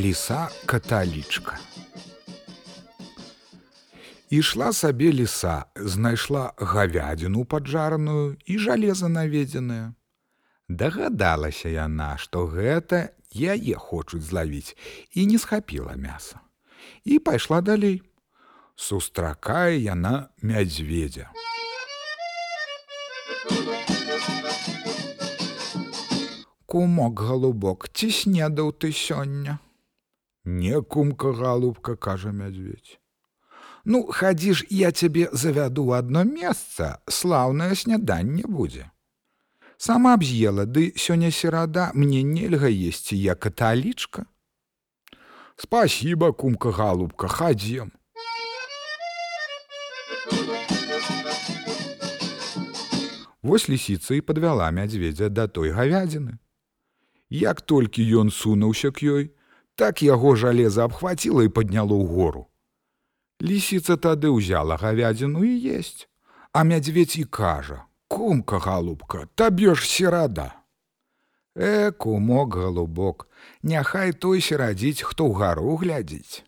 ліса каталічка. Ішла сабе ліса, знайшла гавядзіну паджараную і жалеза наведзенае. Дагадалася яна, што гэта яе хочуць злавіць і не схапіла мяса. І пайшла далей. Сустракае яна мядзведзя. Кумок галубок, ці снедаў ты сёння? Не кумка галубка, кажа мядзведь. Ну, хадзі ж, я цябе завяду ў адно месца, слаўнае сняданне будзе. Сама б з'ела, ды сёння серада мне нельга есці я каталічка. Спасіба, кумка галубка, хадзем. Вось лісіца і падвяла мядзведзя да той гавядзіны. Як толькі ён сунуўся к ёй, так яго жалеза абхваціла і падняло ў гору. Лісіца тады ўзяла гавядзіну і есть, а мядзведь і кажа: « Кумка галубка, табе ж серада. Э, кумок галубок, няхай той серадзіць, хто ў гару глядзіць.